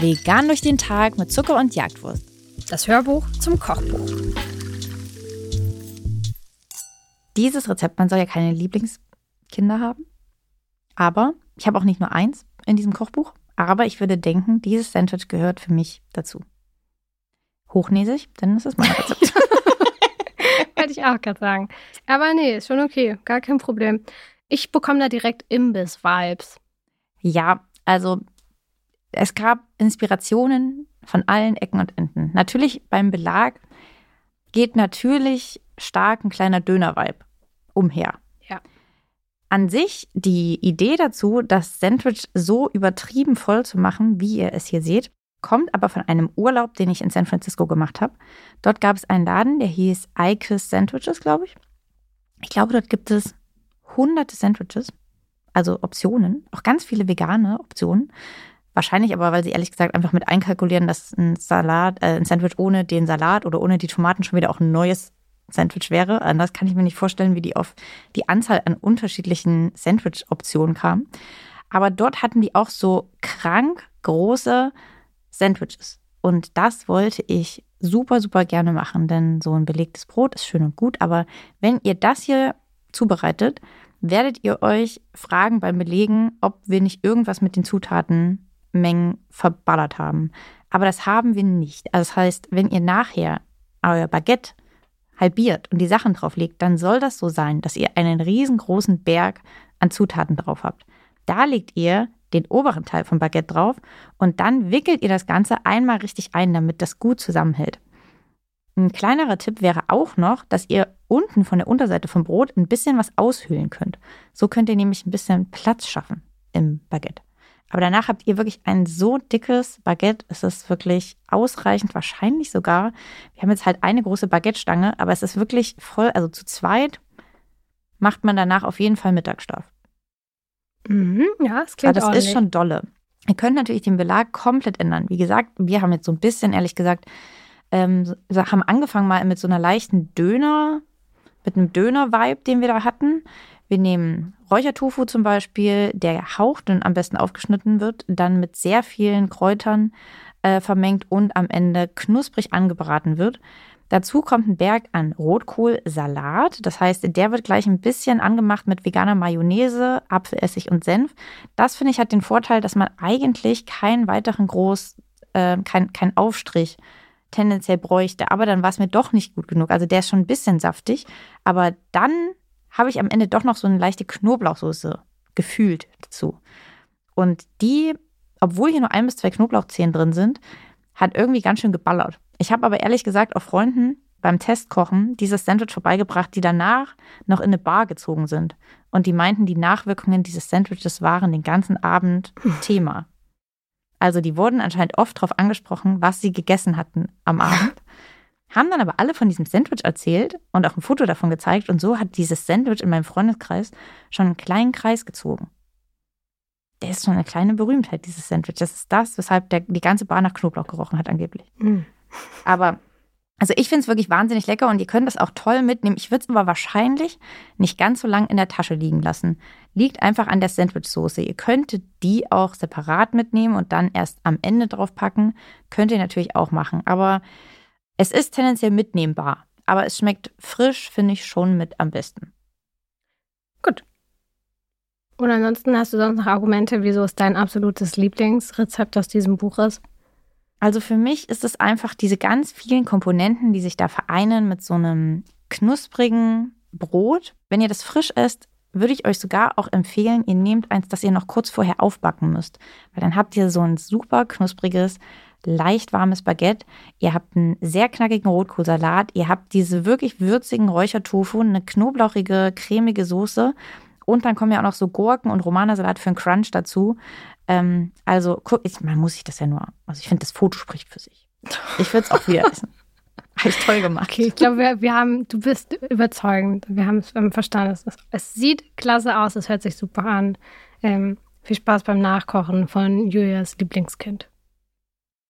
Vegan durch den Tag mit Zucker und Jagdwurst. Das Hörbuch zum Kochbuch. Dieses Rezept, man soll ja keine Lieblingskinder haben. Aber ich habe auch nicht nur eins in diesem Kochbuch. Aber ich würde denken, dieses Sandwich gehört für mich dazu. Hochnäsig, denn es ist mein Rezept. Wollte ich auch gerade sagen. Aber nee, ist schon okay. Gar kein Problem. Ich bekomme da direkt Imbiss-Vibes. Ja, also es gab Inspirationen von allen Ecken und Enden. Natürlich beim Belag geht natürlich stark ein kleiner Döner-Vibe umher. Ja. An sich die Idee dazu, das Sandwich so übertrieben voll zu machen, wie ihr es hier seht, kommt aber von einem Urlaub, den ich in San Francisco gemacht habe. Dort gab es einen Laden, der hieß Ike's Sandwiches, glaube ich. Ich glaube, dort gibt es hunderte Sandwiches, also Optionen, auch ganz viele vegane Optionen. Wahrscheinlich aber, weil sie ehrlich gesagt einfach mit einkalkulieren, dass ein Salat, äh, ein Sandwich ohne den Salat oder ohne die Tomaten schon wieder auch ein neues Sandwich wäre. Anders kann ich mir nicht vorstellen, wie die auf die Anzahl an unterschiedlichen Sandwich-Optionen kam. Aber dort hatten die auch so krank große Sandwiches. Und das wollte ich super, super gerne machen, denn so ein belegtes Brot ist schön und gut. Aber wenn ihr das hier zubereitet, werdet ihr euch fragen beim Belegen, ob wir nicht irgendwas mit den Zutaten Mengen verballert haben. Aber das haben wir nicht. Also das heißt, wenn ihr nachher euer Baguette halbiert und die Sachen drauflegt, dann soll das so sein, dass ihr einen riesengroßen Berg an Zutaten drauf habt. Da legt ihr den oberen Teil vom Baguette drauf und dann wickelt ihr das Ganze einmal richtig ein, damit das gut zusammenhält. Ein kleinerer Tipp wäre auch noch, dass ihr unten von der Unterseite vom Brot ein bisschen was aushöhlen könnt. So könnt ihr nämlich ein bisschen Platz schaffen im Baguette. Aber danach habt ihr wirklich ein so dickes Baguette. Es ist wirklich ausreichend, wahrscheinlich sogar. Wir haben jetzt halt eine große Baguette-Stange, aber es ist wirklich voll, also zu zweit macht man danach auf jeden Fall Mittagsschlaf. Mhm, ja, das klingt Aber das ordentlich. ist schon dolle. Ihr könnt natürlich den Belag komplett ändern. Wie gesagt, wir haben jetzt so ein bisschen, ehrlich gesagt, ähm, haben angefangen mal mit so einer leichten Döner, mit einem Döner-Vibe, den wir da hatten. Wir nehmen Räuchertofu zum Beispiel, der hauchdünn am besten aufgeschnitten wird, dann mit sehr vielen Kräutern äh, vermengt und am Ende knusprig angebraten wird. Dazu kommt ein Berg an Rotkohlsalat. Das heißt, der wird gleich ein bisschen angemacht mit veganer Mayonnaise, Apfelessig und Senf. Das finde ich hat den Vorteil, dass man eigentlich keinen weiteren groß, äh, kein, kein Aufstrich tendenziell bräuchte. Aber dann war es mir doch nicht gut genug. Also der ist schon ein bisschen saftig. Aber dann habe ich am Ende doch noch so eine leichte Knoblauchsoße gefühlt dazu. Und die, obwohl hier nur ein bis zwei Knoblauchzehen drin sind, hat irgendwie ganz schön geballert. Ich habe aber ehrlich gesagt auch Freunden beim Testkochen dieses Sandwich vorbeigebracht, die danach noch in eine Bar gezogen sind. Und die meinten, die Nachwirkungen dieses Sandwiches waren den ganzen Abend Thema. Also die wurden anscheinend oft darauf angesprochen, was sie gegessen hatten am Abend. Haben dann aber alle von diesem Sandwich erzählt und auch ein Foto davon gezeigt. Und so hat dieses Sandwich in meinem Freundeskreis schon einen kleinen Kreis gezogen. Der ist schon eine kleine Berühmtheit, dieses Sandwich. Das ist das, weshalb der, die ganze Bar nach Knoblauch gerochen hat, angeblich. Mhm. Aber, also ich finde es wirklich wahnsinnig lecker und ihr könnt das auch toll mitnehmen. Ich würde es aber wahrscheinlich nicht ganz so lang in der Tasche liegen lassen. Liegt einfach an der Sandwich-Soße. Ihr könntet die auch separat mitnehmen und dann erst am Ende drauf packen. Könnt ihr natürlich auch machen. Aber es ist tendenziell mitnehmbar. Aber es schmeckt frisch, finde ich schon mit am besten. Gut. Und ansonsten hast du sonst noch Argumente, wieso es dein absolutes Lieblingsrezept aus diesem Buch ist? Also für mich ist es einfach diese ganz vielen Komponenten, die sich da vereinen mit so einem knusprigen Brot. Wenn ihr das frisch esst, würde ich euch sogar auch empfehlen, ihr nehmt eins, das ihr noch kurz vorher aufbacken müsst. Weil dann habt ihr so ein super knuspriges, leicht warmes Baguette. Ihr habt einen sehr knackigen Rotkohlsalat. Ihr habt diese wirklich würzigen Räuchertofu, eine knoblauchige, cremige Soße. Und dann kommen ja auch noch so Gurken und Romanersalat für einen Crunch dazu. Ähm, also, guck, ich, man muss sich das ja nur. Also, ich finde, das Foto spricht für sich. Ich würde es auch wieder essen. Habe ich toll gemacht. Okay, ich glaube, wir, wir haben, du bist überzeugend. Wir haben es verstanden. Es, es sieht klasse aus, es hört sich super an. Ähm, viel Spaß beim Nachkochen von Julias Lieblingskind.